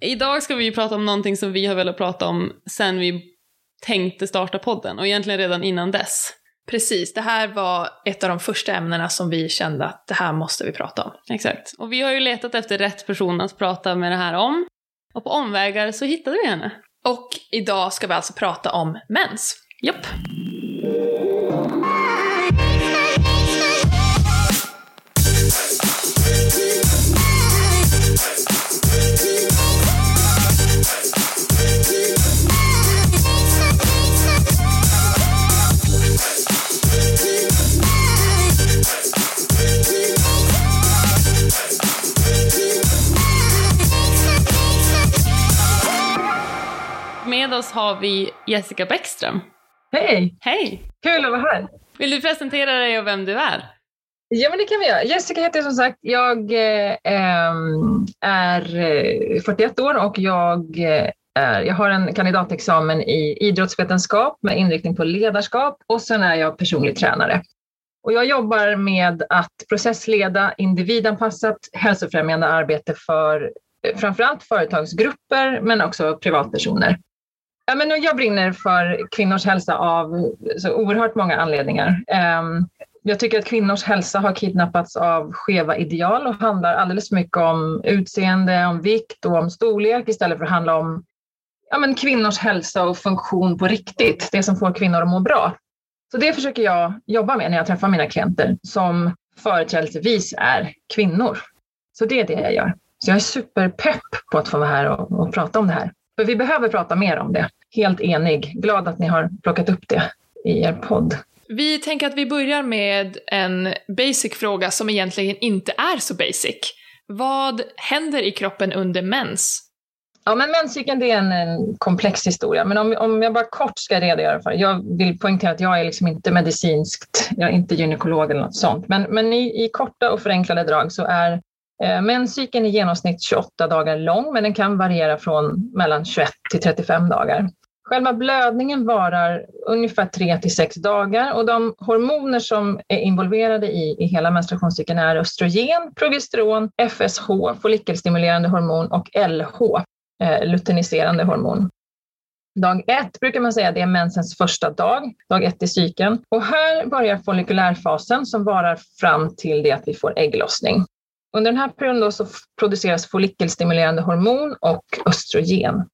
Idag ska vi prata om någonting som vi har velat prata om sen vi tänkte starta podden och egentligen redan innan dess. Precis, det här var ett av de första ämnena som vi kände att det här måste vi prata om. Exakt. Och vi har ju letat efter rätt person att prata med det här om. Och på omvägar så hittade vi henne. Och idag ska vi alltså prata om mens. Japp. Med oss har vi Jessica Bäckström. Hej! Hej! Kul att vara här. Vill du presentera dig och vem du är? Ja, men det kan vi göra. Jessica heter jag som sagt. Jag eh, är 41 år och jag, eh, är, jag har en kandidatexamen i idrottsvetenskap med inriktning på ledarskap och sen är jag personlig tränare. Och jag jobbar med att processleda individanpassat hälsofrämjande arbete för eh, framförallt företagsgrupper men också privatpersoner. Ja, men jag brinner för kvinnors hälsa av så oerhört många anledningar. Ehm, jag tycker att kvinnors hälsa har kidnappats av skeva ideal och handlar alldeles för mycket om utseende, om vikt och om storlek istället för att handla om ja, men kvinnors hälsa och funktion på riktigt, det som får kvinnor att må bra. Så det försöker jag jobba med när jag träffar mina klienter som företrädesvis är kvinnor. Så det är det jag gör. Så jag är superpepp på att få vara här och, och prata om det här. För vi behöver prata mer om det. Helt enig. Glad att ni har plockat upp det i er podd. Vi tänker att vi börjar med en basic fråga som egentligen inte är så basic. Vad händer i kroppen under mens? Ja, men menscykeln det är en, en, komplex historia. Men om, om jag bara kort ska redogöra för Jag vill poängtera att jag är liksom inte medicinskt, jag är inte gynekolog eller något sånt. Men, men i, i korta och förenklade drag så är eh, menscykeln i genomsnitt 28 dagar lång, men den kan variera från mellan 21 till 35 dagar. Själva blödningen varar ungefär 3 till 6 dagar och de hormoner som är involverade i, i hela menstruationscykeln är östrogen, progesteron, FSH, follikelstimulerande hormon och LH, eh, luteiniserande hormon. Dag ett brukar man säga det är mensens första dag, dag ett i cykeln. Och här börjar follikulärfasen som varar fram till det att vi får ägglossning. Under den här perioden så produceras follikelstimulerande hormon och östrogen.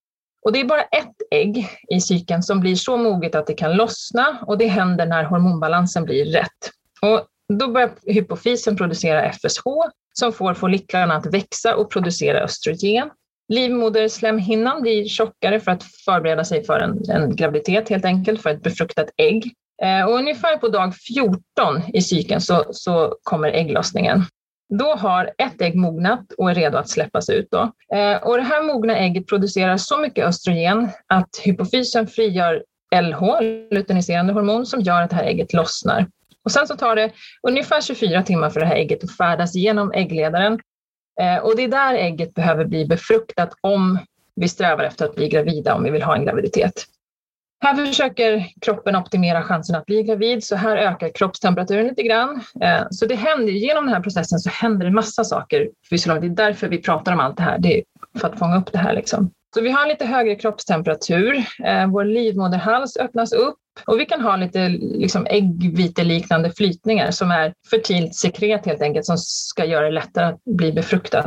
Och det är bara ett ägg i cykeln som blir så moget att det kan lossna och det händer när hormonbalansen blir rätt. Och då börjar hypofysen producera FSH som får folliklarna att växa och producera östrogen. Livmoderslemhinnan blir tjockare för att förbereda sig för en, en graviditet helt enkelt, för ett befruktat ägg. Eh, och ungefär på dag 14 i cykeln så, så kommer ägglossningen. Då har ett ägg mognat och är redo att släppas ut. Då. Eh, och det här mogna ägget producerar så mycket östrogen att hypofysen frigör LH, luteiniserande hormon, som gör att det här ägget lossnar. Och sen så tar det ungefär 24 timmar för det här ägget att färdas genom äggledaren. Eh, och det är där ägget behöver bli befruktat om vi strävar efter att bli gravida, om vi vill ha en graviditet. Här försöker kroppen optimera chansen att bli gravid, så här ökar kroppstemperaturen lite grann. Eh, så det händer, genom den här processen så händer en massa saker fysiologiskt. Det är därför vi pratar om allt det här, det är för att fånga upp det här. Liksom. Så vi har lite högre kroppstemperatur, eh, vår livmoderhals öppnas upp och vi kan ha lite liksom, äggviteliknande flytningar som är fertilt sekret helt enkelt som ska göra det lättare att bli befruktad.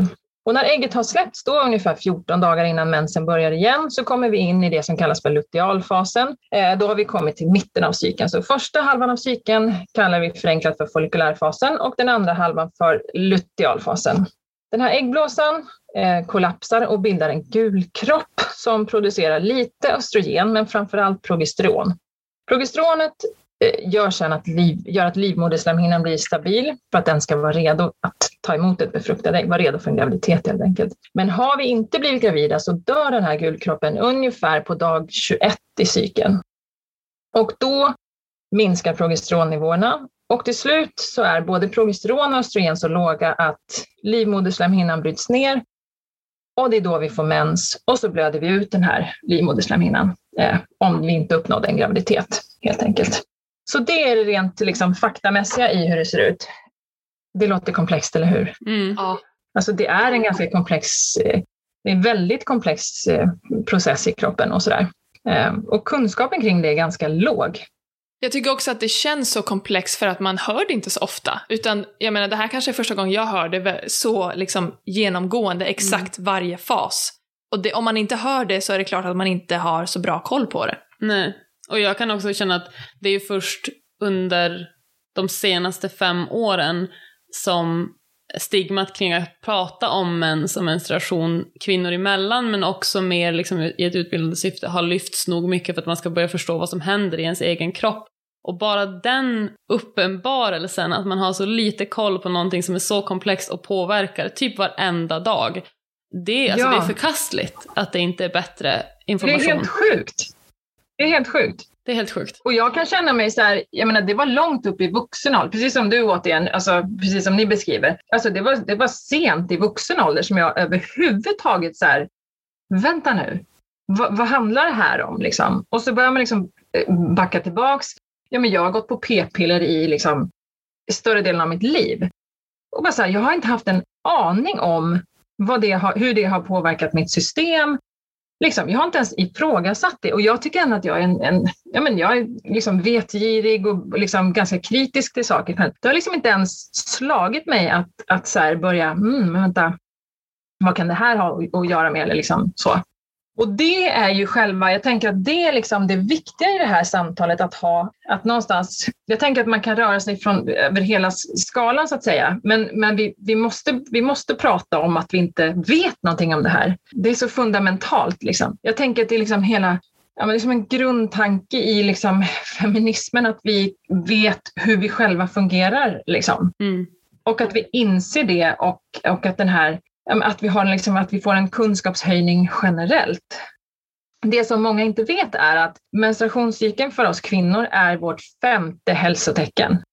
Och när ägget har släppts, då ungefär 14 dagar innan mensen börjar igen, så kommer vi in i det som kallas för lutealfasen. Eh, då har vi kommit till mitten av cykeln. Så första halvan av cykeln kallar vi förenklat för follikulärfasen och den andra halvan för lutealfasen. Den här äggblåsan eh, kollapsar och bildar en gul kropp som producerar lite östrogen, men framförallt progesteron. Progesteronet Eh, gör sen att, liv, gör att livmoderslemhinnan blir stabil för att den ska vara redo att ta emot ett befruktat ägg, vara redo för en graviditet helt enkelt. Men har vi inte blivit gravida så dör den här gulkroppen ungefär på dag 21 i cykeln. Och då minskar progesteronnivåerna och till slut så är både progesteron och östrogen så låga att livmoderslemhinnan bryts ner och det är då vi får mens och så blöder vi ut den här livmoderslemhinnan eh, om vi inte uppnådde en graviditet helt enkelt. Så det är det rent liksom, faktamässiga i hur det ser ut. Det låter komplext, eller hur? Mm. Ja. Alltså det är en ganska komplex eh, det är en väldigt komplex eh, process i kroppen och sådär. Eh, och kunskapen kring det är ganska låg. Jag tycker också att det känns så komplext för att man hör det inte så ofta. Utan jag menar, det här kanske är första gången jag hör det så liksom genomgående, exakt mm. varje fas. Och det, om man inte hör det så är det klart att man inte har så bra koll på det. Nej, och jag kan också känna att det är först under de senaste fem åren som stigmat kring att prata om mens och menstruation kvinnor emellan men också mer liksom i ett utbildande syfte har lyfts nog mycket för att man ska börja förstå vad som händer i ens egen kropp. Och bara den uppenbarelsen, att man har så lite koll på någonting som är så komplext och påverkar typ varenda dag. Det, alltså, ja. det är förkastligt att det inte är bättre information. Det är helt sjukt. Det är helt sjukt. Det är helt sjukt. Och jag kan känna mig så här, jag menar det var långt upp i vuxen ålder, precis som du återigen, alltså precis som ni beskriver. Alltså det var, det var sent i vuxen ålder som jag överhuvudtaget så här, vänta nu, v vad handlar det här om liksom? Och så börjar man liksom eh, backa tillbaks. Ja men jag har gått på p-piller i liksom större delen av mitt liv. Och bara så här, jag har inte haft en aning om vad det har, hur det har påverkat mitt system, Liksom, jag har inte ens ifrågasatt det och jag tycker ändå att jag är, en, en ja, men jag är liksom vetgirig och liksom ganska kritisk till saker. Det har liksom inte ens slagit mig att, att så börja, mm, vänta, vad kan det här ha att göra med? Eller liksom så. Och det är ju själva, jag tänker att det är liksom det viktiga i det här samtalet att ha, att någonstans, jag tänker att man kan röra sig från, över hela skalan så att säga, men, men vi, vi, måste, vi måste prata om att vi inte vet någonting om det här. Det är så fundamentalt liksom. Jag tänker att det är liksom hela, ja, men det är som en grundtanke i liksom feminismen att vi vet hur vi själva fungerar liksom. Mm. Och att vi inser det och, och att den här att vi, har liksom, att vi får en kunskapshöjning generellt. Det som många inte vet är att menstruationscykeln för oss kvinnor är vårt femte hälsotecken.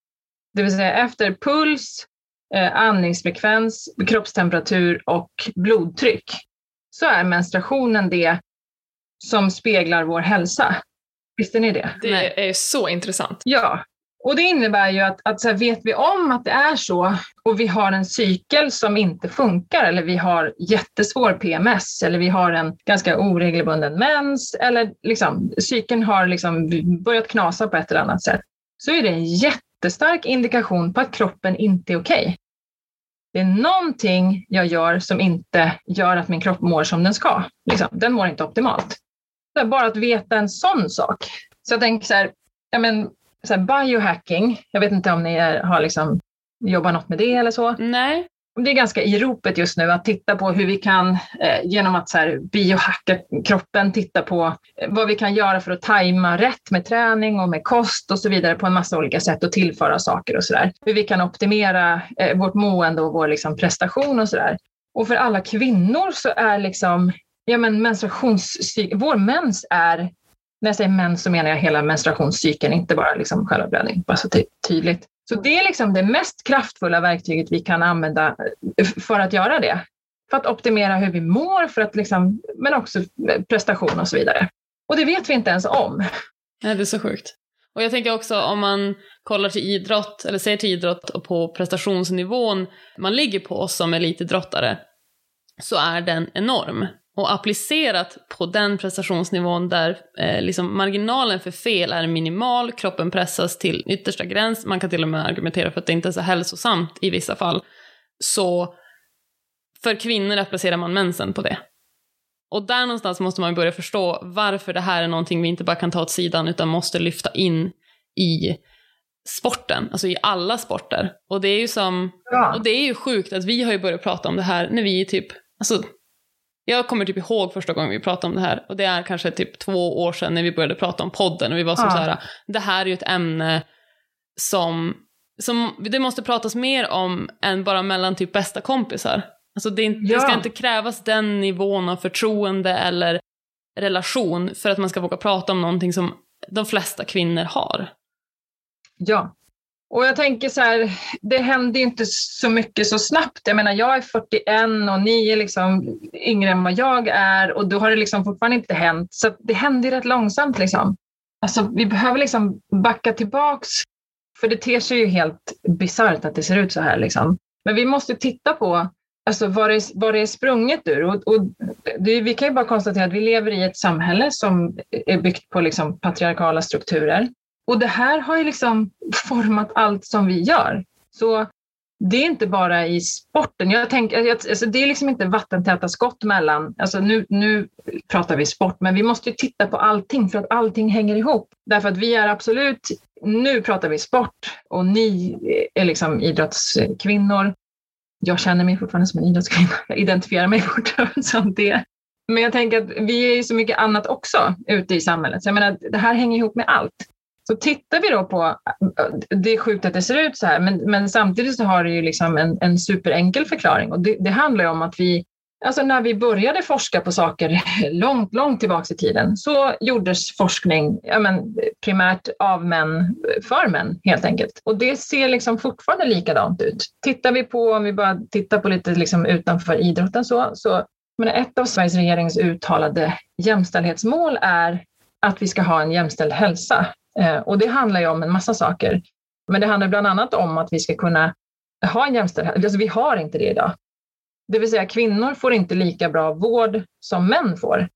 Det vill säga efter puls, eh, andningsfrekvens, kroppstemperatur och blodtryck så är menstruationen det som speglar vår hälsa. Visste ni det? Det är så intressant. Ja, och det innebär ju att, att så här, vet vi om att det är så och vi har en cykel som inte funkar eller vi har jättesvår PMS eller vi har en ganska oregelbunden mens eller liksom, cykeln har liksom börjat knasa på ett eller annat sätt så är det en jättestark indikation på att kroppen inte är okej. Okay. Det är någonting jag gör som inte gör att min kropp mår som den ska. Liksom. Den mår inte optimalt. Bara att veta en sån sak. Så jag tänker så här, ja men så biohacking, jag vet inte om ni är, har liksom jobbat något med det eller så? Nej. Det är ganska i ropet just nu att titta på hur vi kan eh, genom att så här, biohacka kroppen, titta på eh, vad vi kan göra för att tajma rätt med träning och med kost och så vidare på en massa olika sätt och tillföra saker och sådär. Hur vi kan optimera eh, vårt mående och vår liksom, prestation och sådär. Och för alla kvinnor så är liksom, ja men menstruationscykeln, vår mens är när jag säger mens så menar jag hela menstruationscykeln, inte bara liksom själva blödning, bara så tydligt. Så det är liksom det mest kraftfulla verktyget vi kan använda eh, för att göra det. För att optimera hur vi mår, för att liksom, men också eh, prestation och så vidare. Och det vet vi inte ens om. Nej, det är så sjukt. Och jag tänker också om man kollar till idrott, eller ser till idrott och på prestationsnivån man ligger på som elitidrottare, så är den enorm. Och applicerat på den prestationsnivån där eh, liksom marginalen för fel är minimal, kroppen pressas till yttersta gräns, man kan till och med argumentera för att det inte är så hälsosamt i vissa fall. Så för kvinnor applicerar man mensen på det. Och där någonstans måste man börja förstå varför det här är någonting vi inte bara kan ta åt sidan utan måste lyfta in i sporten, alltså i alla sporter. Och det är ju som, och det är ju sjukt att vi har ju börjat prata om det här när vi är typ, alltså jag kommer typ ihåg första gången vi pratade om det här och det är kanske typ två år sedan när vi började prata om podden och vi var som ja. så här, det här är ju ett ämne som, som det måste pratas mer om än bara mellan typ bästa kompisar. Alltså det, ja. det ska inte krävas den nivån av förtroende eller relation för att man ska våga prata om någonting som de flesta kvinnor har. Ja, och jag tänker så här, det händer ju inte så mycket så snabbt. Jag menar, jag är 41 och ni är liksom yngre än vad jag är och då har det liksom fortfarande inte hänt. Så det händer rätt långsamt liksom. Alltså, vi behöver liksom backa tillbaks, för det ter sig ju helt bisarrt att det ser ut så här liksom. Men vi måste titta på alltså vad, det, vad det är sprunget ur. Och, och det, vi kan ju bara konstatera att vi lever i ett samhälle som är byggt på liksom patriarkala strukturer. Och det här har ju liksom format allt som vi gör. Så det är inte bara i sporten. Jag tänker, alltså det är liksom inte vattentäta skott mellan, alltså nu, nu pratar vi sport, men vi måste titta på allting för att allting hänger ihop. Därför att vi är absolut, nu pratar vi sport och ni är liksom idrottskvinnor. Jag känner mig fortfarande som en idrottskvinna, jag identifierar mig fortfarande som det. Men jag tänker att vi är ju så mycket annat också ute i samhället. Så jag menar, det här hänger ihop med allt. Så tittar vi då på, äh, det är sjukt att det ser ut så här, men, men samtidigt så har det ju liksom en, en superenkel förklaring och det, det handlar ju om att vi Alltså när vi började forska på saker långt, långt tillbaka i tiden så gjordes forskning ja men, primärt av män för män helt enkelt. Och det ser liksom fortfarande likadant ut. Tittar vi på, om vi bara tittar på lite liksom utanför idrotten så, så men ett av Sveriges regerings uttalade jämställdhetsmål är att vi ska ha en jämställd hälsa. Eh, och det handlar ju om en massa saker. Men det handlar bland annat om att vi ska kunna ha en jämställdhet. Alltså vi har inte det idag. Det vill säga kvinnor får inte lika bra vård som män får.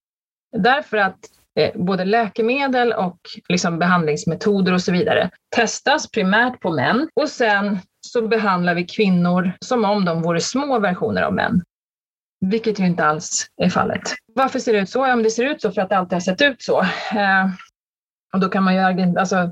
Därför att eh, både läkemedel och liksom behandlingsmetoder och så vidare testas primärt på män och sen så behandlar vi kvinnor som om de vore små versioner av män. Vilket ju inte alls är fallet. Varför ser det ut så? Ja, men det ser ut så för att det alltid har sett ut så. Eh, och då kan man ju alltså,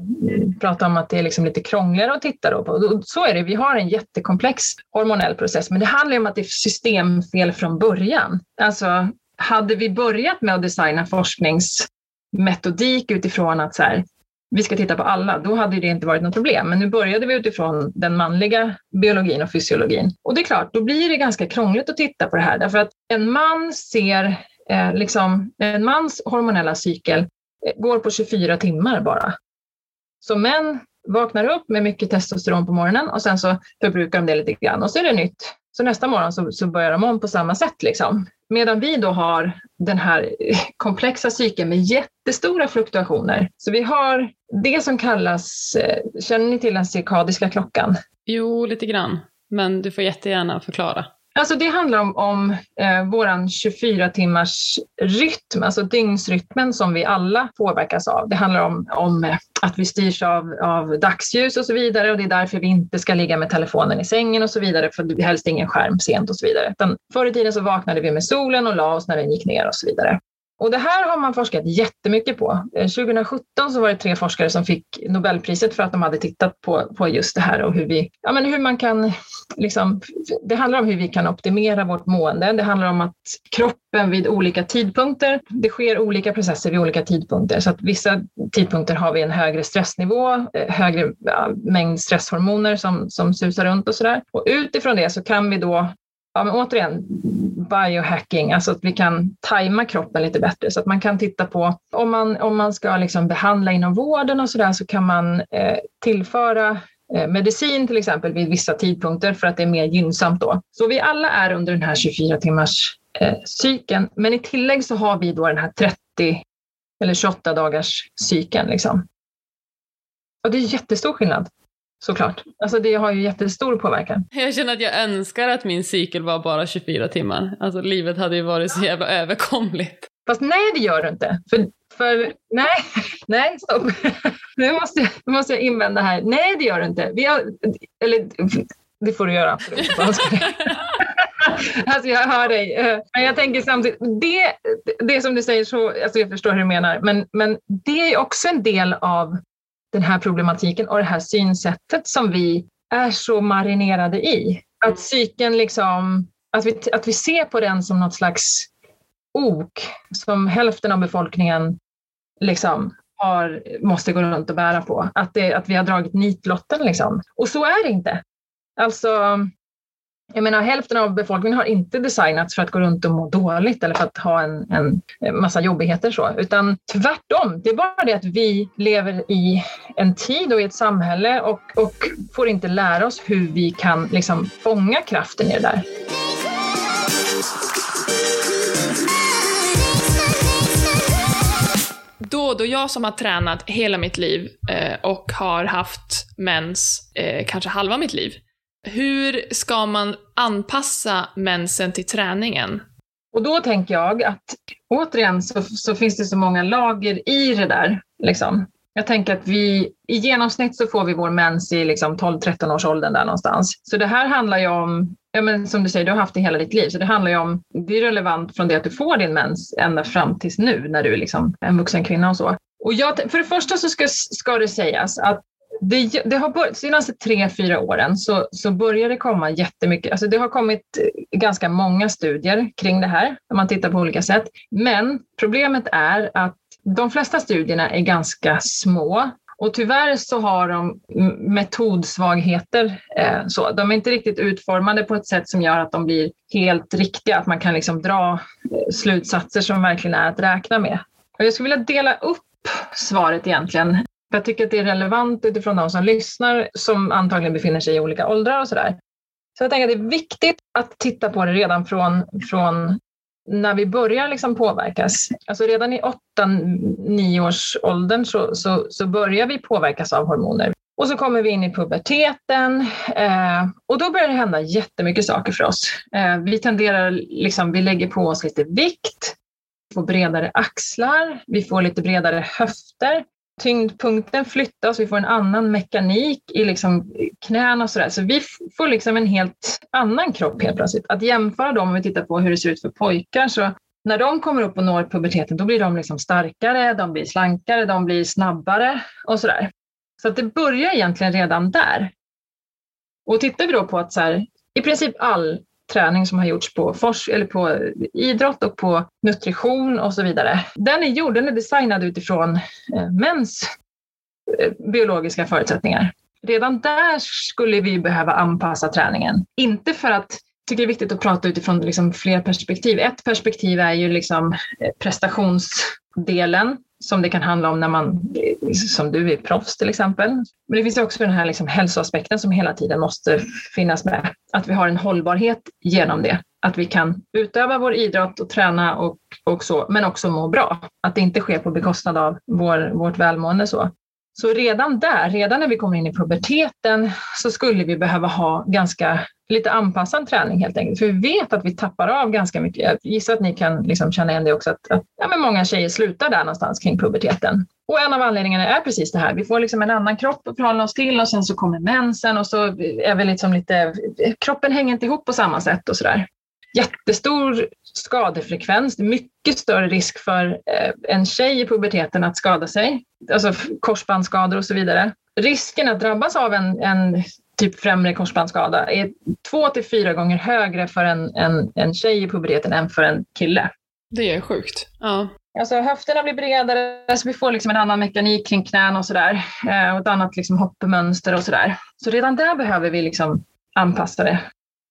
prata om att det är liksom lite krångligare att titta då på. Så är det, vi har en jättekomplex hormonell process, men det handlar om att det är systemfel från början. Alltså, hade vi börjat med att designa forskningsmetodik utifrån att så här, vi ska titta på alla, då hade det inte varit något problem. Men nu började vi utifrån den manliga biologin och fysiologin. Och det är klart, då blir det ganska krångligt att titta på det här, därför att en man ser eh, liksom, en mans hormonella cykel Eh, går på 24 timmar bara. Så män vaknar upp med mycket testosteron på morgonen och sen så förbrukar de det lite grann och så är det nytt. Så nästa morgon så, så börjar de om på samma sätt. Liksom. Medan vi då har den här komplexa cykeln med jättestora fluktuationer. Så vi har det som kallas, eh, känner ni till den cirkadiska klockan? Jo, lite grann. Men du får jättegärna förklara. Alltså det handlar om, om eh, vår 24 timmars rytm, alltså dygnsrytmen som vi alla påverkas av. Det handlar om, om eh, att vi styrs av, av dagsljus och så vidare och det är därför vi inte ska ligga med telefonen i sängen och så vidare, för helst ingen skärm sent och så vidare. Utan förr i tiden så vaknade vi med solen och la oss när den gick ner och så vidare. Och det här har man forskat jättemycket på. Eh, 2017 så var det tre forskare som fick Nobelpriset för att de hade tittat på, på just det här och hur, vi, ja men hur man kan, liksom, det handlar om hur vi kan optimera vårt mående. Det handlar om att kroppen vid olika tidpunkter, det sker olika processer vid olika tidpunkter. Så att vissa tidpunkter har vi en högre stressnivå, eh, högre mängd stresshormoner som, som susar runt och sådär. Och utifrån det så kan vi då ja, men återigen, biohacking, alltså att vi kan tajma kroppen lite bättre så att man kan titta på om man, om man ska liksom behandla inom vården och sådär så kan man eh, tillföra eh, medicin till exempel vid vissa tidpunkter för att det är mer gynnsamt då. Så vi alla är under den här 24 timmars eh, cykeln, men i tillägg så har vi då den här 30 eller 28 dagars cykeln. Liksom. Och det är jättestor skillnad. Såklart. Alltså det har ju jättestor påverkan. Jag känner att jag önskar att min cykel var bara 24 timmar. Alltså livet hade ju varit så jävla överkomligt. Fast nej, det gör du inte. För, för nej, nej, stopp. Nu måste, jag, nu måste jag invända här. Nej, det gör du inte. Vi har, eller det får du göra, absolut. alltså jag hör dig. Men jag tänker samtidigt, det, det som du säger, så, alltså jag förstår hur du menar, men, men det är också en del av den här problematiken och det här synsättet som vi är så marinerade i. Att psyken liksom, att vi, att vi ser på den som något slags ok som hälften av befolkningen liksom har, måste gå runt och bära på. Att, det, att vi har dragit nitlotten liksom. Och så är det inte. Alltså, jag menar, hälften av befolkningen har inte designats för att gå runt och må dåligt eller för att ha en, en eh, massa jobbigheter så, utan tvärtom. Det är bara det att vi lever i en tid och i ett samhälle och, och får inte lära oss hur vi kan liksom fånga kraften i det där. Då, då jag som har tränat hela mitt liv eh, och har haft mens eh, kanske halva mitt liv, hur ska man anpassa mensen till träningen? Och då tänker jag att återigen så, så finns det så många lager i det där. Liksom. Jag tänker att vi i genomsnitt så får vi vår mens i liksom 12-13 års åldern där någonstans. Så det här handlar ju om, ja men som du säger, du har haft det hela ditt liv. Så det handlar ju om, det är relevant från det att du får din mens ända fram tills nu när du är liksom en vuxen kvinna och så. Och jag, för det första så ska, ska det sägas att det, det har börjat, senaste tre, fyra åren så, så börjar det komma jättemycket. Alltså det har kommit eh, ganska många studier kring det här, om man tittar på olika sätt. Men problemet är att de flesta studierna är ganska små och tyvärr så har de metodsvagheter. Eh, så. De är inte riktigt utformade på ett sätt som gör att de blir helt riktiga, att man kan liksom dra eh, slutsatser som verkligen är att räkna med. Och jag skulle vilja dela upp svaret egentligen. Jag tycker att det är relevant utifrån de som lyssnar som antagligen befinner sig i olika åldrar och sådär. Så jag tänker att det är viktigt att titta på det redan från, från när vi börjar liksom påverkas, alltså redan i 8-9 års åldern så, så, så, börjar vi påverkas av hormoner. Och så kommer vi in i puberteten eh, och då börjar det hända jättemycket saker för oss. Eh, vi tenderar, liksom, vi lägger på oss lite vikt, får bredare axlar, vi får lite bredare höfter tyngdpunkten flyttas, vi får en annan mekanik i liksom knäna och sådär. Så vi får liksom en helt annan kropp helt plötsligt. Att jämföra dem om vi tittar på hur det ser ut för pojkar så när de kommer upp och når puberteten då blir de liksom starkare, de blir slankare, de blir snabbare och sådär. Så att det börjar egentligen redan där. Och tittar vi då på att så här, i princip all träning som har gjorts på, forsk eller på idrott och på nutrition och så vidare. Den är gjord, den är designad utifrån eh, mäns eh, biologiska förutsättningar. Redan där skulle vi behöva anpassa träningen. Inte för att tycker det är viktigt att prata utifrån liksom fler perspektiv. Ett perspektiv är ju liksom eh, prestationsdelen som det kan handla om när man, eh, som du är proffs till exempel. Men det finns också den här liksom hälsoaspekten som hela tiden måste finnas med. Att vi har en hållbarhet genom det. Att vi kan utöva vår idrott och träna och, och så, men också må bra. Att det inte sker på bekostnad av vår, vårt välmående. Så. Så redan där, redan när vi kommer in i puberteten, så skulle vi behöva ha ganska lite anpassad träning helt enkelt. För vi vet att vi tappar av ganska mycket. Jag gissar att ni kan liksom känna igen det också, att, att ja, men många tjejer slutar där någonstans kring puberteten. Och en av anledningarna är precis det här. Vi får liksom en annan kropp att förhålla oss till och sen så kommer mensen och så är vi liksom lite, kroppen hänger inte ihop på samma sätt och sådär. Jättestor skadefrekvens, mycket större risk för eh, en tjej i puberteten att skada sig, alltså korsbandsskador och så vidare. Risken att drabbas av en, en typ främre korsbandsskada är två till fyra gånger högre för en, en, en tjej i puberteten än för en kille. Det är sjukt. Ja. Alltså höfterna blir bredare, så vi får liksom en annan mekanik kring knän och sådär. Eh, och ett annat liksom hoppmönster och sådär. Så redan där behöver vi liksom anpassa det.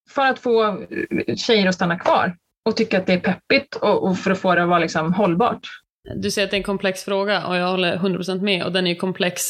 För att få eh, tjejer att stanna kvar och tycka att det är peppigt och, och för att få det att vara liksom hållbart. Du säger att det är en komplex fråga och jag håller 100% med och den är ju komplex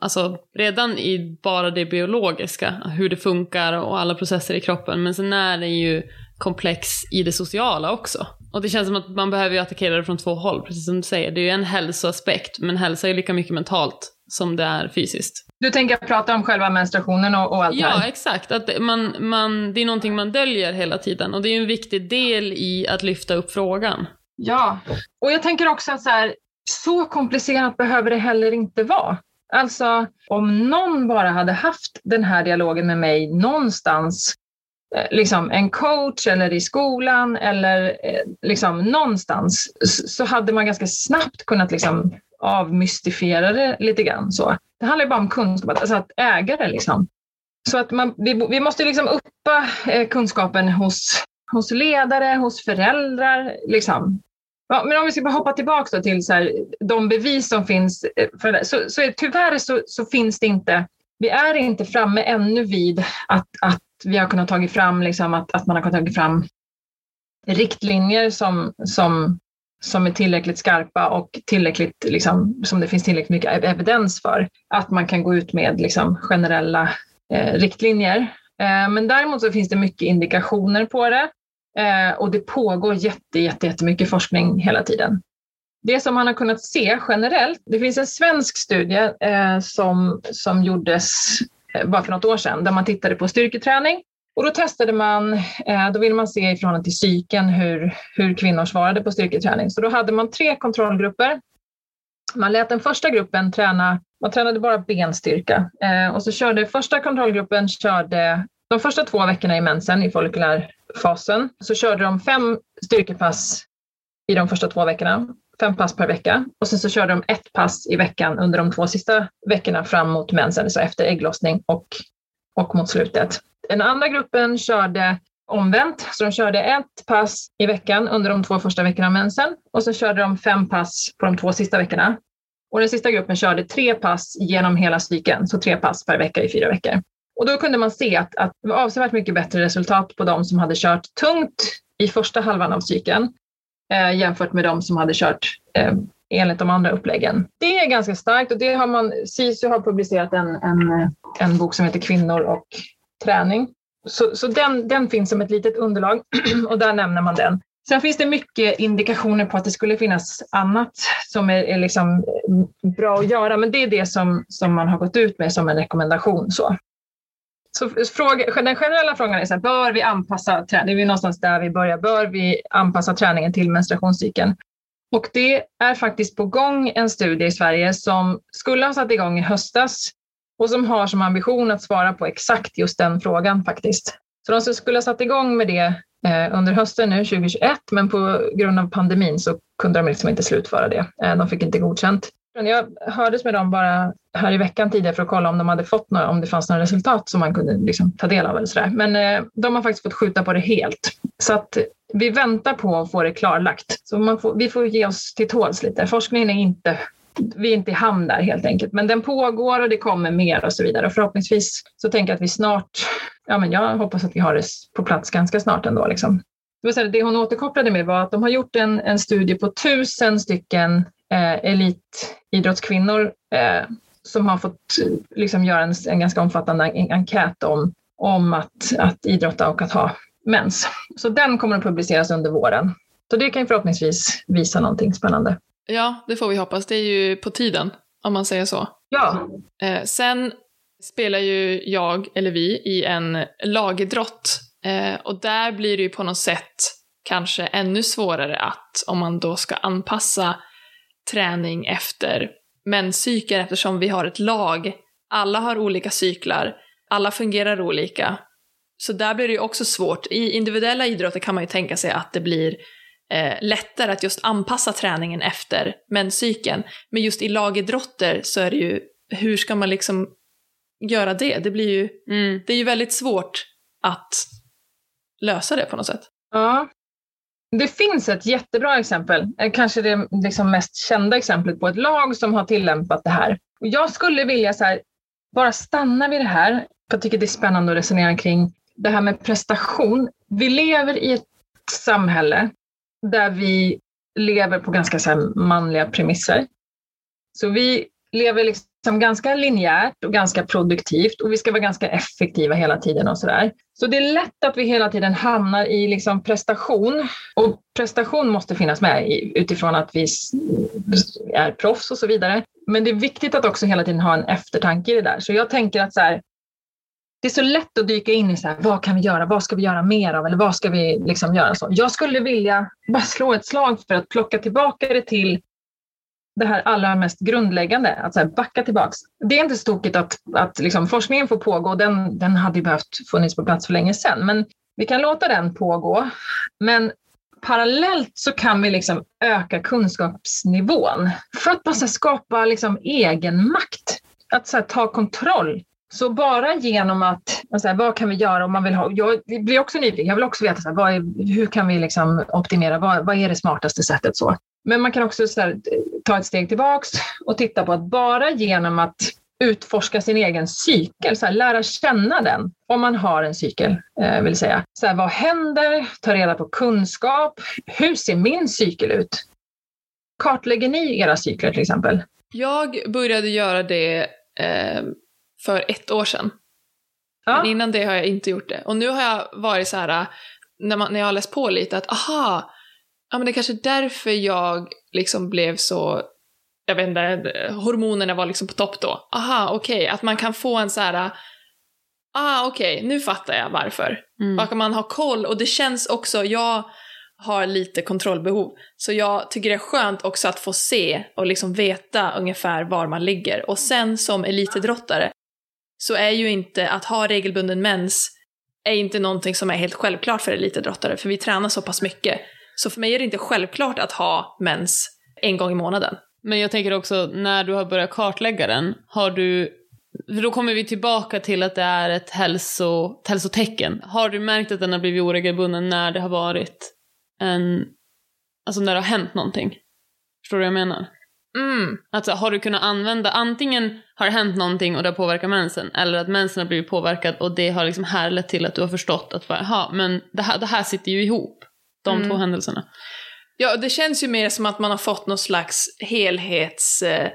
alltså, redan i bara det biologiska, hur det funkar och alla processer i kroppen men sen är den ju komplex i det sociala också. Och det känns som att man behöver ju attackera det från två håll, precis som du säger. Det är ju en hälsoaspekt, men hälsa är lika mycket mentalt som det är fysiskt. Du tänker prata om själva menstruationen och, och allt ja, det här? Ja, exakt. Att man, man, det är någonting man döljer hela tiden och det är en viktig del i att lyfta upp frågan. Ja, och jag tänker också att så, här, så komplicerat behöver det heller inte vara. Alltså, om någon bara hade haft den här dialogen med mig någonstans, eh, liksom en coach eller i skolan eller eh, liksom någonstans, så hade man ganska snabbt kunnat liksom avmystifiera det lite grann. Så. Det handlar bara om kunskap, alltså att äga det. Liksom. Så att man, vi, vi måste liksom uppa eh, kunskapen hos, hos ledare, hos föräldrar. Liksom. Ja, men om vi ska bara hoppa tillbaka till så här, de bevis som finns. Eh, för det, så, så tyvärr så, så, finns det inte, vi är inte framme ännu vid att, att vi har kunnat tagit fram, liksom, att, att man har kunnat tagit fram riktlinjer som, som, som är tillräckligt skarpa och tillräckligt, liksom, som det finns tillräckligt mycket evidens för. Att man kan gå ut med liksom, generella eh, riktlinjer. Eh, men däremot så finns det mycket indikationer på det. Eh, och det pågår jätte, jätte, jättemycket forskning hela tiden. Det som man har kunnat se generellt, det finns en svensk studie eh, som, som gjordes eh, bara för något år sedan, där man tittade på styrketräning. Och då testade man, eh, då ville man se i förhållande till psyken hur, hur kvinnor svarade på styrketräning. Så då hade man tre kontrollgrupper. Man lät den första gruppen träna, man tränade bara benstyrka. Eh, och så körde första kontrollgruppen körde de första två veckorna i mensen, i follikulärfasen, så körde de fem styrkepass i de första två veckorna fem pass per vecka och sen så körde de ett pass i veckan under de två sista veckorna fram mot mensen, så efter ägglossning och, och mot slutet. Den andra gruppen körde omvänt, så de körde ett pass i veckan under de två första veckorna av mensen och så körde de fem pass på de två sista veckorna. Och den sista gruppen körde tre pass genom hela cykeln, så tre pass per vecka i fyra veckor. Och då kunde man se att, att det var avsevärt mycket bättre resultat på de som hade kört tungt i första halvan av cykeln eh, jämfört med de som hade kört eh, enligt de andra uppläggen. Det är ganska starkt och det har man, SISU har publicerat en, en, en bok som heter Kvinnor och träning. Så, så den, den finns som ett litet underlag och där nämner man den. Sen finns det mycket indikationer på att det skulle finnas annat som är, är liksom bra att göra, men det är det som, som man har gått ut med som en rekommendation. Så. Så fråga, den generella frågan är så här, bör vi anpassa träningen? Det är någonstans där vi börjar. Bör vi anpassa träningen till menstruationscykeln? Och det är faktiskt på gång en studie i Sverige som skulle ha satt igång i höstas och som har som ambition att svara på exakt just den frågan faktiskt. Så de skulle ha satt igång med det eh, under hösten nu 2021, men på grund av pandemin så kunde de liksom inte slutföra det. Eh, de fick inte godkänt. Jag hördes med dem bara här i veckan tidigare för att kolla om de hade fått några, om det fanns några resultat som man kunde liksom ta del av. Eller sådär. Men eh, de har faktiskt fått skjuta på det helt. Så att vi väntar på att få det klarlagt. Så får, vi får ge oss till tåls lite. Forskningen är inte vi är inte i hamn där helt enkelt. Men den pågår och det kommer mer och så vidare. Och förhoppningsvis så tänker jag att vi snart, ja men jag hoppas att vi har det på plats ganska snart ändå. Liksom. Det hon återkopplade med var att de har gjort en, en studie på tusen stycken eh, elitidrottskvinnor eh, som har fått liksom, göra en, en ganska omfattande enkät om, om att, att idrotta och att ha mens. Så den kommer att publiceras under våren. Så det kan förhoppningsvis visa någonting spännande. Ja, det får vi hoppas. Det är ju på tiden, om man säger så. Ja. Eh, sen spelar ju jag, eller vi, i en lagidrott. Eh, och där blir det ju på något sätt kanske ännu svårare att, om man då ska anpassa träning efter menscykeln eftersom vi har ett lag. Alla har olika cyklar, alla fungerar olika. Så där blir det ju också svårt. I individuella idrotter kan man ju tänka sig att det blir eh, lättare att just anpassa träningen efter menscykeln. Men just i lagidrotter så är det ju, hur ska man liksom göra det? Det blir ju, mm. det är ju väldigt svårt att lösa det på något sätt. Ja, det finns ett jättebra exempel, eh, kanske det liksom mest kända exemplet på ett lag som har tillämpat det här. Jag skulle vilja så här, bara stanna vid det här, för jag tycker det är spännande att resonera kring det här med prestation. Vi lever i ett samhälle där vi lever på ganska så manliga premisser. Så vi lever liksom ganska linjärt och ganska produktivt och vi ska vara ganska effektiva hela tiden och sådär. Så det är lätt att vi hela tiden hamnar i liksom prestation och prestation måste finnas med utifrån att vi är proffs och så vidare. Men det är viktigt att också hela tiden ha en eftertanke i det där. Så jag tänker att så här, det är så lätt att dyka in i så här, vad kan vi göra, vad ska vi göra mer av eller vad ska vi liksom göra så. Jag skulle vilja bara slå ett slag för att plocka tillbaka det till det här allra mest grundläggande, att så backa tillbaks. Det är inte så tokigt att, att liksom forskningen får pågå, den, den hade ju behövt funnits på plats för länge sedan, men vi kan låta den pågå. Men parallellt så kan vi liksom öka kunskapsnivån för att bara skapa liksom egen makt. Att så ta kontroll. Så bara genom att, alltså, vad kan vi göra om man vill ha, jag blir också nyfiken, jag vill också veta så här, är, hur kan vi liksom optimera, vad, vad är det smartaste sättet så. Men man kan också här, ta ett steg tillbaks och titta på att bara genom att utforska sin egen cykel, så här, lära känna den om man har en cykel, eh, vill säga. Så här, vad händer? Ta reda på kunskap. Hur ser min cykel ut? Kartlägger ni era cykler till exempel? Jag började göra det eh, för ett år sedan. Ja. Men innan det har jag inte gjort det. Och nu har jag varit så här, när, man, när jag har läst på lite, att aha, ja men det är kanske därför jag liksom blev så, jag vet inte, hormonerna var liksom på topp då. Aha, okej, okay. att man kan få en så här ah okej, okay, nu fattar jag varför. Mm. Kan man ha koll och det känns också, jag har lite kontrollbehov. Så jag tycker det är skönt också att få se och liksom veta ungefär var man ligger. Och sen som elitidrottare så är ju inte att ha regelbunden mens är inte någonting som är helt självklart för elitidrottare, för vi tränar så pass mycket. Så för mig är det inte självklart att ha mens en gång i månaden. Men jag tänker också, när du har börjat kartlägga den, har du för då kommer vi tillbaka till att det är ett, hälso, ett hälsotecken. Har du märkt att den har blivit oregelbunden när det har varit en... Alltså när det har hänt någonting? Förstår du vad jag menar? Mm. Alltså har du kunnat använda, antingen har det hänt någonting och det har påverkat mensen, eller att mensen har blivit påverkad och det har liksom härlett till att du har förstått att, jaha, men det här, det här sitter ju ihop, de mm. två händelserna. Ja, det känns ju mer som att man har fått någon slags helhets... Eh,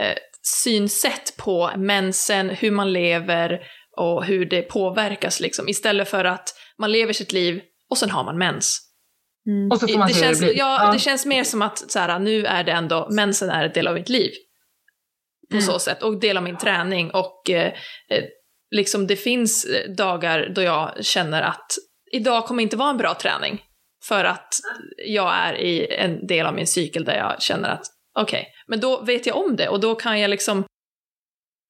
eh, synsätt på mensen, hur man lever och hur det påverkas liksom. Istället för att man lever sitt liv och sen har man mens. Mm. Och så får man det, se känns, det blir. Ja, ja, det känns mer som att så här, nu är det ändå, mensen är en del av mitt liv. På mm. så sätt. Och del av min träning. Och eh, eh liksom det finns dagar då jag känner att idag kommer inte vara en bra träning. För att jag är i en del av min cykel där jag känner att okej, okay, men då vet jag om det och då kan jag liksom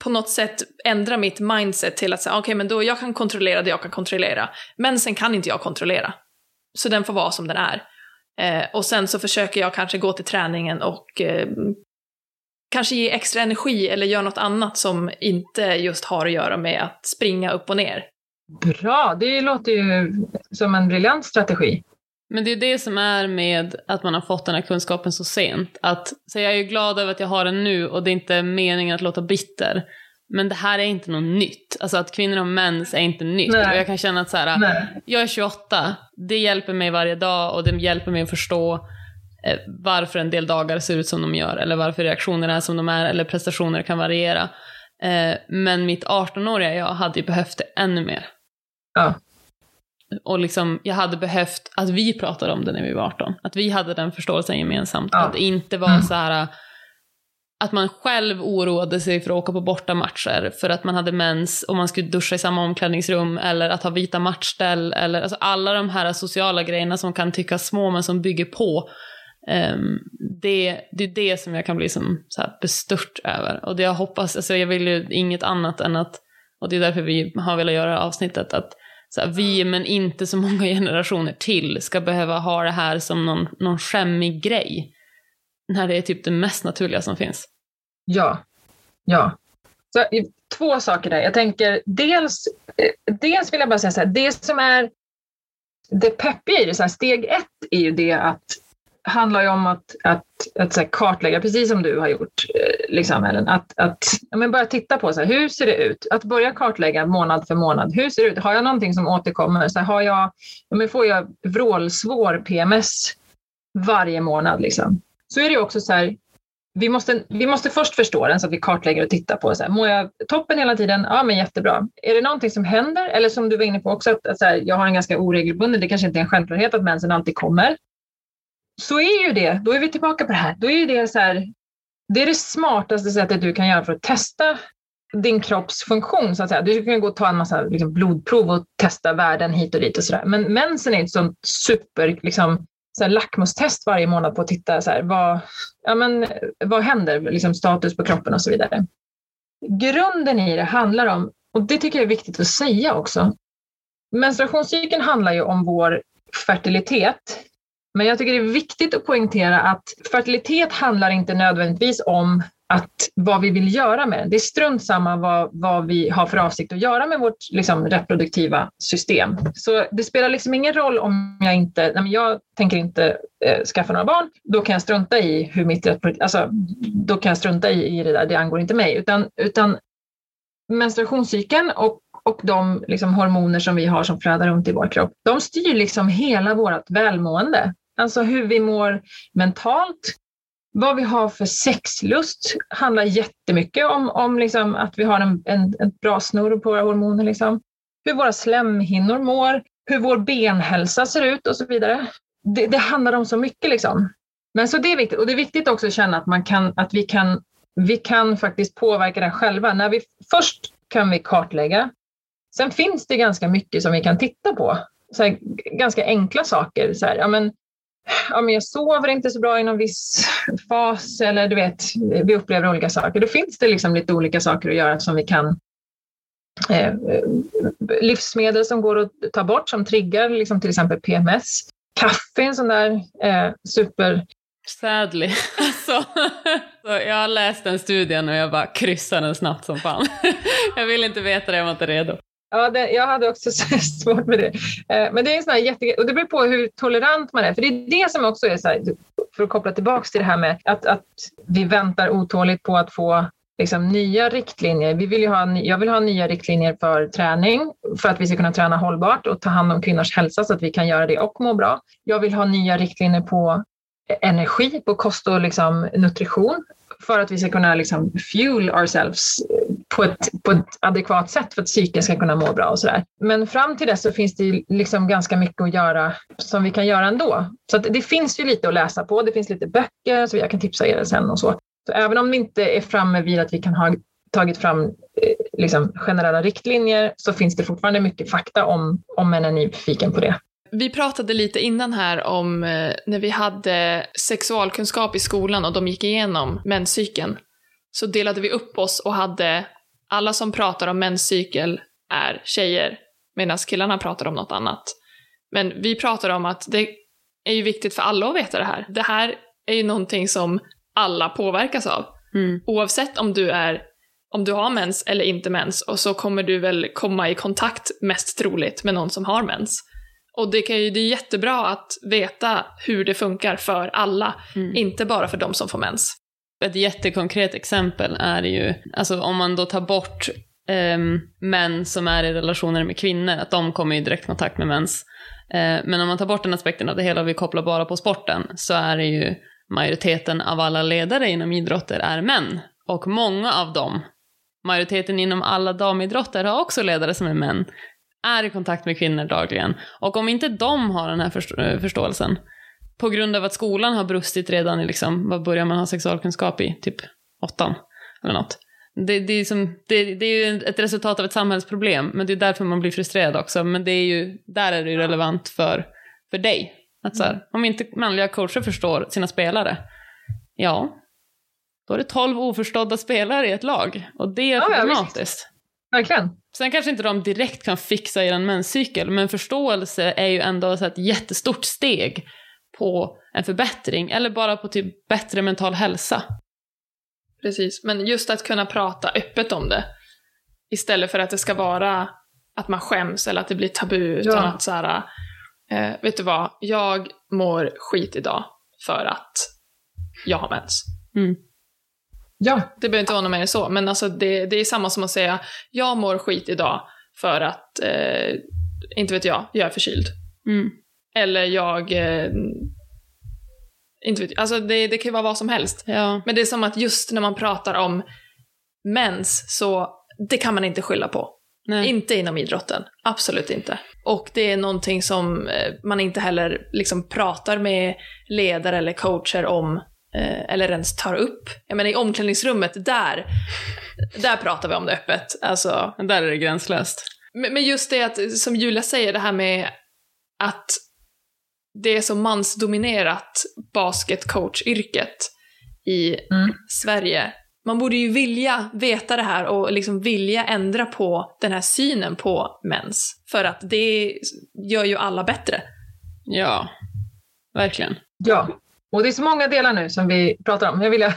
på något sätt ändra mitt mindset till att säga okej, okay, men då jag kan kontrollera det jag kan kontrollera. Men sen kan inte jag kontrollera. Så den får vara som den är. Eh, och sen så försöker jag kanske gå till träningen och eh, kanske ge extra energi eller göra något annat som inte just har att göra med att springa upp och ner. Bra, det låter ju som en briljant strategi. Men det är det som är med att man har fått den här kunskapen så sent. Att, så jag är ju glad över att jag har den nu och det är inte meningen att låta bitter. Men det här är inte något nytt. Alltså att kvinnor har mens är inte nytt. Nej. Och jag kan känna att så här, jag är 28, det hjälper mig varje dag och det hjälper mig att förstå eh, varför en del dagar ser ut som de gör, eller varför reaktionerna är som de är, eller prestationer kan variera. Eh, men mitt 18-åriga jag hade ju behövt det ännu mer. Ja. Och liksom, jag hade behövt att vi pratade om det när vi var 18. Att vi hade den förståelsen gemensamt. Ja. Att det inte var mm. så här att man själv oroade sig för att åka på bortamatcher för att man hade mens och man skulle duscha i samma omklädningsrum eller att ha vita matchställ eller alltså alla de här sociala grejerna som kan tyckas små men som bygger på. Um, det, det är det som jag kan bli som så här bestört över. Och det jag hoppas, alltså jag vill ju inget annat än att, och det är därför vi har velat göra avsnittet, att så här, vi, men inte så många generationer till, ska behöva ha det här som någon, någon skämmig grej. När det är typ det mest naturliga som finns. Ja, ja. Så, två saker där. Jag tänker dels, eh, dels vill jag bara säga så här, det som är det peppiga i det, så här, steg ett är ju det att handlar ju om att, att, att, att kartlägga, precis som du har gjort, eh, liksom, Ellen, att, att ja, men börja titta på så här, hur ser det ut? Att börja kartlägga månad för månad. Hur ser det ut? Har jag någonting som återkommer? Så här, har jag, ja, men får jag vrålsvår PMS varje månad? Liksom? Så är det också så här, vi måste, vi måste först förstå den så att vi kartlägger och tittar på så här, mår jag toppen hela tiden? Ja, men jättebra. Är det någonting som händer? Eller som du var inne på också, att, att så här, jag har en ganska oregelbunden, det kanske inte är en självklarhet att mensen alltid kommer så är ju det, då är vi tillbaka på det här, då är ju det så här, det är det smartaste sättet du kan göra för att testa din kropps funktion. Så att säga. Du kan gå och ta en massa liksom, blodprov och testa värden hit och dit och sådär. Men mensen är ett sånt super liksom, så här, lackmustest varje månad på att titta så här, vad, ja, men, vad händer, liksom, status på kroppen och så vidare. Grunden i det handlar om, och det tycker jag är viktigt att säga också, menstruationscykeln handlar ju om vår fertilitet men jag tycker det är viktigt att poängtera att fertilitet handlar inte nödvändigtvis om att vad vi vill göra med den. Det är strunt samma vad, vad vi har för avsikt att göra med vårt liksom, reproduktiva system. Så det spelar liksom ingen roll om jag inte, nej, jag tänker inte eh, skaffa några barn, då kan jag strunta i hur mitt alltså, då kan jag strunta i, i det där, det angår inte mig. Utan, utan menstruationscykeln och och de liksom, hormoner som vi har som flödar runt i vår kropp, de styr liksom hela vårt välmående. Alltså hur vi mår mentalt, vad vi har för sexlust handlar jättemycket om, om liksom att vi har en, en, en bra snurr på våra hormoner. Liksom. Hur våra slemhinnor mår, hur vår benhälsa ser ut och så vidare. Det, det handlar om så mycket. Liksom. Men så det är viktigt. Och det är viktigt också att känna att, man kan, att vi, kan, vi kan faktiskt påverka det själva. När vi, först kan vi kartlägga. Sen finns det ganska mycket som vi kan titta på. Så här, ganska enkla saker. Så här, ja, men, ja, men jag sover inte så bra i någon viss fas eller du vet, vi upplever olika saker. Då finns det liksom lite olika saker att göra som vi kan eh, livsmedel som går att ta bort som triggar liksom till exempel PMS. Kaffe är en sån där eh, super... Sadly. Alltså, jag har läst den studien och jag bara kryssar den snabbt som fan. Jag vill inte veta det, jag var inte redo. Ja, det, jag hade också svårt med det. Eh, men det är en sån här jätte... Och det beror på hur tolerant man är. För det är det som också är så här, för att koppla tillbaka till det här med att, att vi väntar otåligt på att få liksom, nya riktlinjer. Vi vill ha, jag vill ha nya riktlinjer för träning för att vi ska kunna träna hållbart och ta hand om kvinnors hälsa så att vi kan göra det och må bra. Jag vill ha nya riktlinjer på energi, på kost och liksom, nutrition för att vi ska kunna liksom fuel ourselves på ett, på ett adekvat sätt för att psyket ska kunna må bra och sådär. Men fram till dess så finns det liksom ganska mycket att göra som vi kan göra ändå. Så det finns ju lite att läsa på. Det finns lite böcker så jag kan tipsa er sen och så. så även om vi inte är framme vid att vi kan ha tagit fram eh, liksom, generella riktlinjer så finns det fortfarande mycket fakta om, om man är nyfiken på det. Vi pratade lite innan här om eh, när vi hade sexualkunskap i skolan och de gick igenom menscykeln. Så delade vi upp oss och hade alla som pratar om menscykel är tjejer, medan killarna pratar om något annat. Men vi pratar om att det är ju viktigt för alla att veta det här. Det här är ju någonting som alla påverkas av. Mm. Oavsett om du är om du har mens eller inte mens och så kommer du väl komma i kontakt mest troligt med någon som har mens. Och det, kan ju, det är jättebra att veta hur det funkar för alla, mm. inte bara för de som får mens. Ett jättekonkret exempel är ju, alltså om man då tar bort um, män som är i relationer med kvinnor, att de kommer i direktkontakt med mäns. Uh, men om man tar bort den aspekten av det hela och vi kopplar bara på sporten, så är det ju majoriteten av alla ledare inom idrotter är män. Och många av dem, majoriteten inom alla damidrotter har också ledare som är män är i kontakt med kvinnor dagligen. Och om inte de har den här förstå eh, förståelsen, på grund av att skolan har brustit redan i, liksom, vad börjar man ha sexualkunskap i? Typ åttan eller något. Det, det, är som, det, det, är ju ett resultat av ett samhällsproblem, men det är därför man blir frustrerad också. Men det är ju, där är det ju relevant för, för dig. Att så här, om inte manliga coacher förstår sina spelare, ja, då är det tolv oförstådda spelare i ett lag. Och det är problematiskt. Ja, Verkligen. Sen kanske inte de direkt kan fixa er menscykel, men förståelse är ju ändå ett jättestort steg på en förbättring, eller bara på typ bättre mental hälsa. Precis, men just att kunna prata öppet om det, istället för att det ska vara att man skäms eller att det blir tabu, utan ja. att så här, eh, vet du vad, jag mår skit idag för att jag har mens. Mm. Ja. Det behöver inte vara något mer än så, men alltså det, det är samma som att säga jag mår skit idag för att, eh, inte vet jag, jag är förkyld. Mm. Eller jag, eh, inte vet alltså det, det kan ju vara vad som helst. Ja. Men det är som att just när man pratar om mens, så det kan man inte skylla på. Nej. Inte inom idrotten, absolut inte. Och det är någonting som eh, man inte heller liksom pratar med ledare eller coacher om Eh, eller ens tar upp. Jag menar i omklädningsrummet, där, där pratar vi om det öppet. Alltså, där är det gränslöst. Men just det att, som Julia säger, det här med att det är så mansdominerat basketcoachyrket i mm. Sverige. Man borde ju vilja veta det här och liksom vilja ändra på den här synen på mens. För att det gör ju alla bättre. Ja, verkligen. Ja, och det är så många delar nu som vi pratar om. Jag vill ja.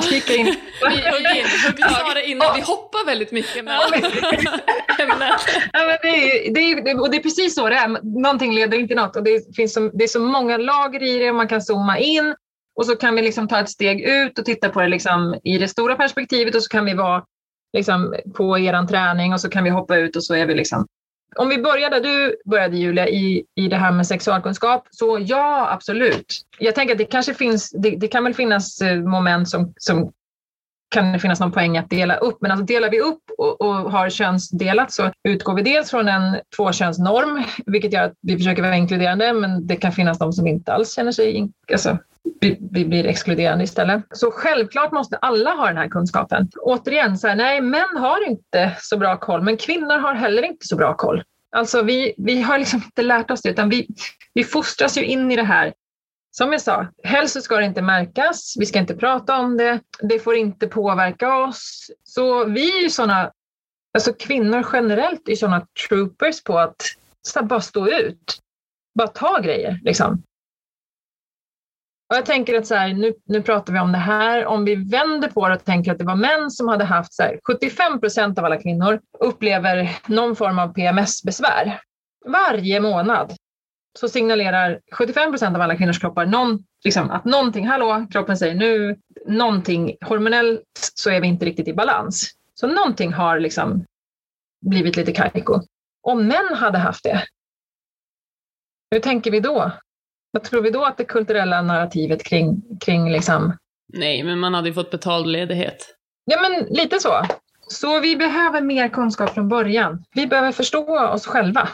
dyka in. Vi, in. vi sa det innan, vi hoppar väldigt mycket med ämnet. ja, men det, är, det, är, och det är precis så det är. Någonting leder inte något. Och det, finns så, det är så många lager i det och man kan zooma in. Och så kan vi liksom ta ett steg ut och titta på det liksom i det stora perspektivet och så kan vi vara liksom på er träning och så kan vi hoppa ut och så är vi liksom om vi börjar där du började Julia i, i det här med sexualkunskap, så ja absolut. Jag tänker att det kanske finns, det, det kan väl finnas eh, moment som, som kan det finnas någon poäng att dela upp. Men alltså delar vi upp och, och har könsdelat så utgår vi dels från en tvåkönsnorm, vilket gör att vi försöker vara inkluderande, men det kan finnas de som inte alls känner sig alltså, vi blir exkluderande istället. Så självklart måste alla ha den här kunskapen. Återigen, så här, nej, män har inte så bra koll, men kvinnor har heller inte så bra koll. Alltså vi, vi har liksom inte lärt oss det, utan vi, vi fostras ju in i det här. Som jag sa, helst ska det inte märkas, vi ska inte prata om det, det får inte påverka oss. Så vi är ju sådana, alltså kvinnor generellt är sådana troopers på att så bara stå ut. Bara ta grejer liksom. Och jag tänker att så här, nu, nu pratar vi om det här, om vi vänder på det och tänker att det var män som hade haft så här, 75 procent av alla kvinnor upplever någon form av PMS-besvär. Varje månad så signalerar 75 procent av alla kvinnors kroppar någon, liksom, att någonting, hallå, kroppen säger nu, någonting, hormonellt så är vi inte riktigt i balans. Så någonting har liksom blivit lite kajko. Om män hade haft det, hur tänker vi då? Vad tror vi då att det kulturella narrativet kring, kring liksom... Nej, men man hade ju fått betald ledighet. Ja, men lite så. Så vi behöver mer kunskap från början. Vi behöver förstå oss själva,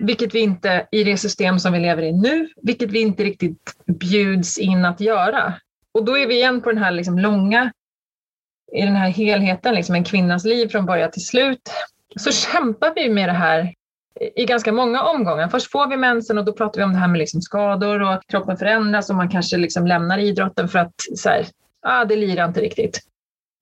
vilket vi inte i det system som vi lever i nu, vilket vi inte riktigt bjuds in att göra. Och då är vi igen på den här liksom långa, i den här helheten, liksom en kvinnas liv från början till slut. Så kämpar vi med det här i ganska många omgångar. Först får vi mensen och då pratar vi om det här med liksom skador och kroppen förändras och man kanske liksom lämnar idrotten för att så här, ah, det lirar inte riktigt.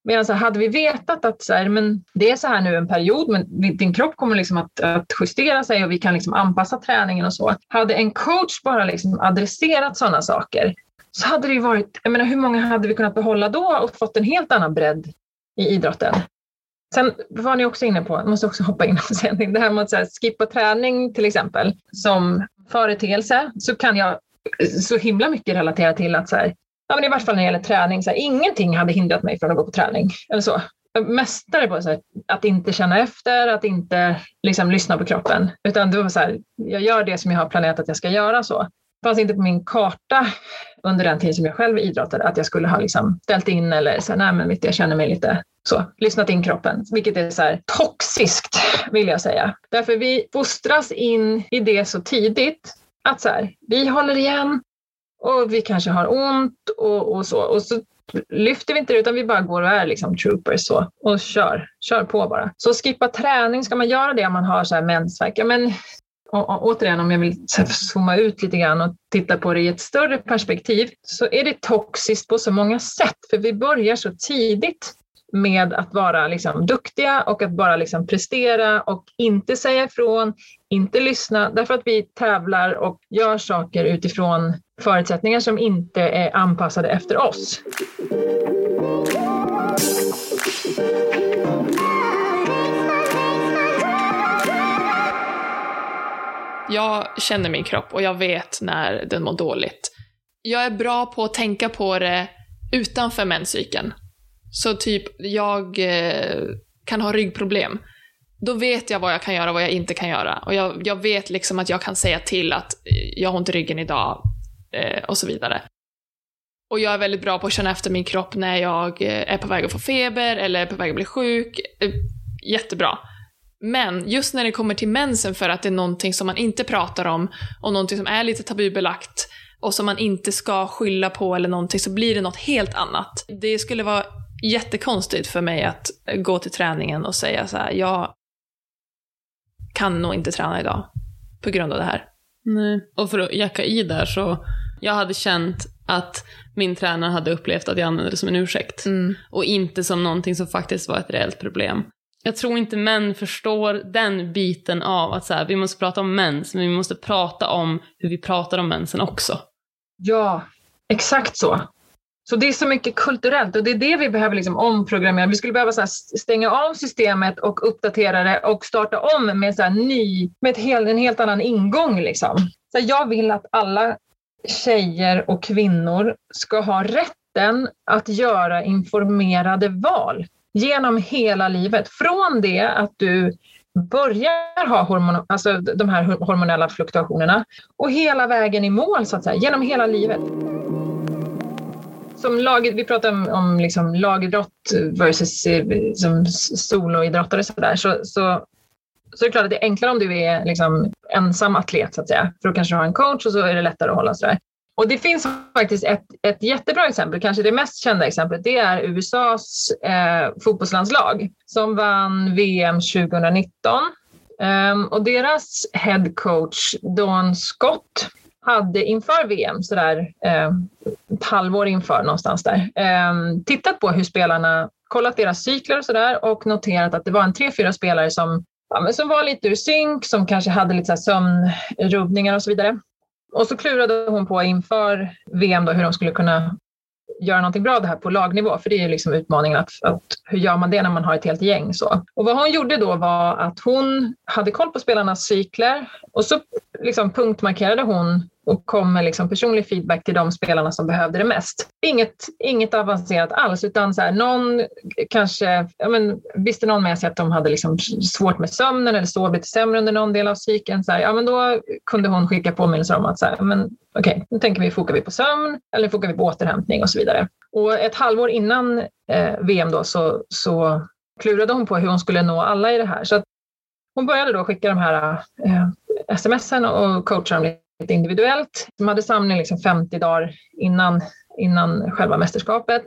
Medan så hade vi vetat att så här, men det är så här nu en period, men din kropp kommer liksom att, att justera sig och vi kan liksom anpassa träningen och så. Hade en coach bara liksom adresserat sådana saker så hade det ju varit, jag menar hur många hade vi kunnat behålla då och fått en helt annan bredd i idrotten? Sen var ni också inne på, jag måste också hoppa in och säga det här med att här, skippa träning till exempel som företeelse så kan jag så himla mycket relatera till att så här, ja, men i vart fall när det gäller träning, så här, ingenting hade hindrat mig från att gå på träning. Eller så. Mästare på så här, att inte känna efter, att inte liksom, lyssna på kroppen. Utan det var så här, jag gör det som jag har planerat att jag ska göra. så. Det fanns inte på min karta under den tid som jag själv idrottade att jag skulle ha liksom, ställt in eller så här, nej men vet jag känner mig lite så, lyssnat in kroppen, vilket är så här toxiskt vill jag säga. Därför vi fostras in i det så tidigt att så här, vi håller igen och vi kanske har ont och, och så. Och så lyfter vi inte det utan vi bara går och är liksom troopers så, och kör, kör på bara. Så skippa träning, ska man göra det om man har så här mensvärk? Ja, men, och, och, återigen, om jag vill zooma ut lite grann och titta på det i ett större perspektiv så är det toxiskt på så många sätt. För vi börjar så tidigt med att vara liksom duktiga och att bara liksom prestera och inte säga ifrån, inte lyssna, därför att vi tävlar och gör saker utifrån förutsättningar som inte är anpassade efter oss. Jag känner min kropp och jag vet när den mår dåligt. Jag är bra på att tänka på det utanför menscykeln. Så typ, jag eh, kan ha ryggproblem. Då vet jag vad jag kan göra och vad jag inte kan göra. Och jag, jag vet liksom att jag kan säga till att eh, jag har ont i ryggen idag eh, och så vidare. Och jag är väldigt bra på att känna efter min kropp när jag eh, är på väg att få feber eller är på väg att bli sjuk. Eh, jättebra. Men just när det kommer till mensen för att det är någonting som man inte pratar om och någonting som är lite tabubelagt och som man inte ska skylla på eller någonting så blir det något helt annat. Det skulle vara jättekonstigt för mig att gå till träningen och säga så här, jag kan nog inte träna idag på grund av det här. Nej. Och för att jacka i där så, jag hade känt att min tränare hade upplevt att jag använde det som en ursäkt. Mm. Och inte som någonting som faktiskt var ett reellt problem. Jag tror inte män förstår den biten av att så här, vi måste prata om mens, men vi måste prata om hur vi pratar om mensen också. Ja, exakt så. Så det är så mycket kulturellt och det är det vi behöver liksom omprogrammera. Vi skulle behöva så stänga av systemet och uppdatera det och starta om med, så ny, med ett hel, en helt annan ingång. Liksom. Så jag vill att alla tjejer och kvinnor ska ha rätten att göra informerade val genom hela livet. Från det att du börjar ha hormon, alltså de här hormonella fluktuationerna och hela vägen i mål, så att säga, genom hela livet som lag, vi pratar om, om liksom lagidrott versus eh, som soloidrottare så, där, så, så, så är det klart att det är enklare om du är liksom ensam atlet så att säga. För då kanske du har en coach och så är det lättare att hålla sådär. Och det finns faktiskt ett, ett jättebra exempel, kanske det mest kända exemplet, det är USAs eh, fotbollslandslag som vann VM 2019. Um, och deras head coach Dawn Scott hade inför VM, sådär eh, ett halvår inför någonstans där, eh, tittat på hur spelarna, kollat deras cykler och sådär och noterat att det var en tre, fyra spelare som, ja, men som var lite ur synk, som kanske hade lite sömnrubbningar och så vidare. Och så klurade hon på inför VM då hur de skulle kunna göra någonting bra det här på lagnivå, för det är ju liksom utmaningen att, att hur gör man det när man har ett helt gäng så. Och vad hon gjorde då var att hon hade koll på spelarnas cykler och så liksom punktmarkerade hon och kom med liksom personlig feedback till de spelarna som behövde det mest. Inget, inget avancerat alls, utan så här, någon kanske, ja men, visste någon med sig att de hade liksom svårt med sömnen eller sov lite sämre under någon del av cykeln, så här, ja men då kunde hon skicka påminnelser om att så här, men, okej, okay, nu tänker vi, fokar vi på sömn eller fokar vi på återhämtning och så vidare. Och ett halvår innan eh, VM då så, så klurade hon på hur hon skulle nå alla i det här. Så att hon började då skicka de här eh, smsen och coacha dem lite individuellt. De hade samling liksom 50 dagar innan, innan själva mästerskapet.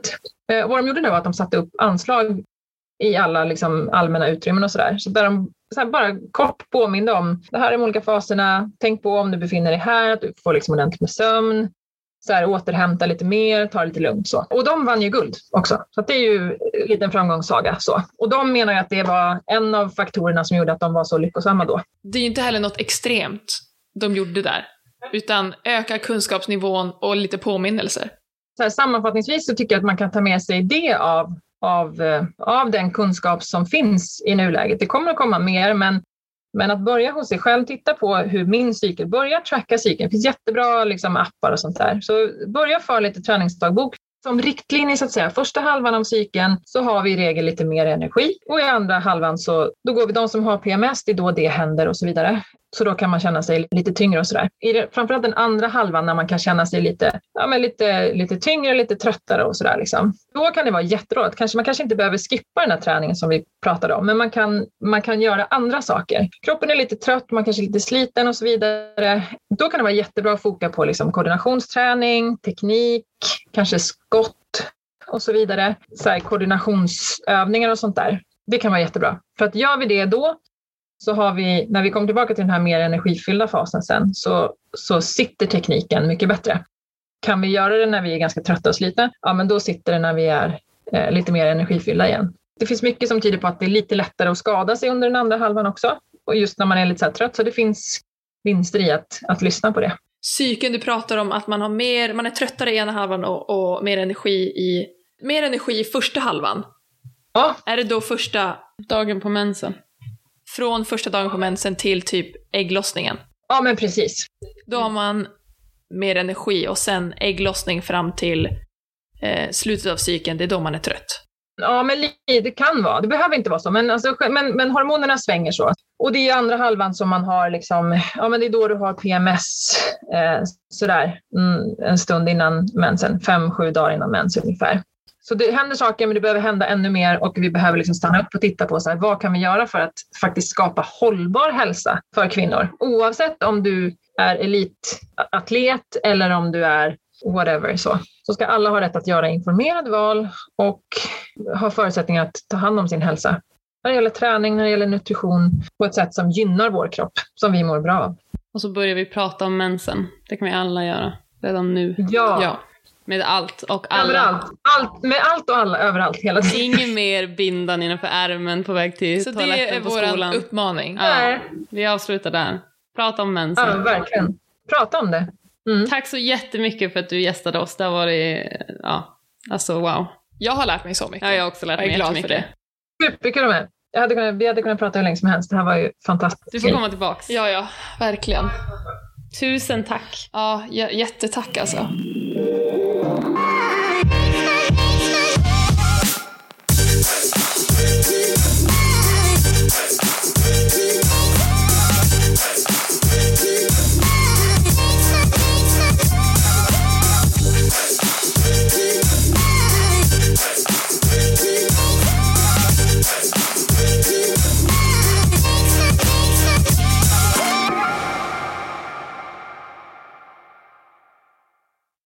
Eh, vad de gjorde nu var att de satte upp anslag i alla liksom, allmänna utrymmen och sådär. Så där de så bara kort påminde om det här är de olika faserna. Tänk på om du befinner dig här, att du får liksom ordentligt med sömn. Så här, återhämta lite mer, ta det lite lugnt. Så. Och de vann ju guld också. Så det är ju en liten framgångssaga. Så. Och de menar ju att det var en av faktorerna som gjorde att de var så lyckosamma då. Det är ju inte heller något extremt de gjorde där utan öka kunskapsnivån och lite påminnelser. Så här, sammanfattningsvis så tycker jag att man kan ta med sig det av, av, eh, av den kunskap som finns i nuläget. Det kommer att komma mer, men, men att börja hos sig själv, titta på hur min cykel börjar, tracka cykeln. Det finns jättebra liksom, appar och sånt där. Så börja för lite träningsdagbok. Som riktlinje så att säga, första halvan av cykeln så har vi i regel lite mer energi och i andra halvan så då går vi de som har PMS, det är då det händer och så vidare. Så då kan man känna sig lite tyngre och sådär. I det, framförallt den andra halvan när man kan känna sig lite, ja, men lite, lite tyngre, lite tröttare och sådär. Liksom. Då kan det vara jätteroligt. Kanske, man kanske inte behöver skippa den här träningen som vi pratade om, men man kan, man kan göra andra saker. Kroppen är lite trött, man kanske är lite sliten och så vidare. Då kan det vara jättebra att foka på liksom koordinationsträning, teknik, kanske skott och så vidare. Så här, koordinationsövningar och sånt där. Det kan vara jättebra. För att gör vi det då så har vi, när vi kommer tillbaka till den här mer energifyllda fasen sen, så, så sitter tekniken mycket bättre. Kan vi göra det när vi är ganska trötta och slitna, ja men då sitter det när vi är eh, lite mer energifyllda igen. Det finns mycket som tyder på att det är lite lättare att skada sig under den andra halvan också. Och just när man är lite så trött, så det finns vinster i att, att lyssna på det. Psyken, du pratar om att man har mer, man är tröttare i ena halvan och, och mer energi i, mer energi i första halvan. Ja. Är det då första dagen på mensen? Från första dagen på mensen till typ ägglossningen. Ja, men precis. Då har man mer energi och sen ägglossning fram till eh, slutet av cykeln, det är då man är trött. Ja, men det kan vara. Det behöver inte vara så, men, alltså, men, men hormonerna svänger så. Och det är andra halvan som man har, liksom, ja men det är då du har PMS eh, sådär mm, en stund innan mensen, fem, sju dagar innan mens ungefär. Så det händer saker, men det behöver hända ännu mer och vi behöver liksom stanna upp och titta på så här, vad kan vi göra för att faktiskt skapa hållbar hälsa för kvinnor. Oavsett om du är elitatlet eller om du är whatever. Så. så ska alla ha rätt att göra informerade val och ha förutsättningar att ta hand om sin hälsa. När det gäller träning, när det gäller nutrition på ett sätt som gynnar vår kropp, som vi mår bra av. Och så börjar vi prata om mensen. Det kan vi alla göra redan nu. Ja. ja. Med allt och alla. Överallt. Allt, med allt och alla, överallt, hela tiden. Inget mer bindan innanför ärmen på väg till Så toaletten på skolan. Så det är vår uppmaning? Ja, vi avslutar där. Prata om mensen. Ja, verkligen. Prata om det. Mm. Tack så jättemycket för att du gästade oss. Det har varit, ja, alltså wow. Jag har lärt mig så mycket. Ja, jag har också lärt mig jättemycket. Jag är glad för det. Superkul med. Jag hade kunnat, vi hade kunnat prata hur länge som helst. Det här var ju fantastiskt. Du får komma tillbaks. Ja, ja, verkligen. Tusen tack. Ja, jättetack alltså.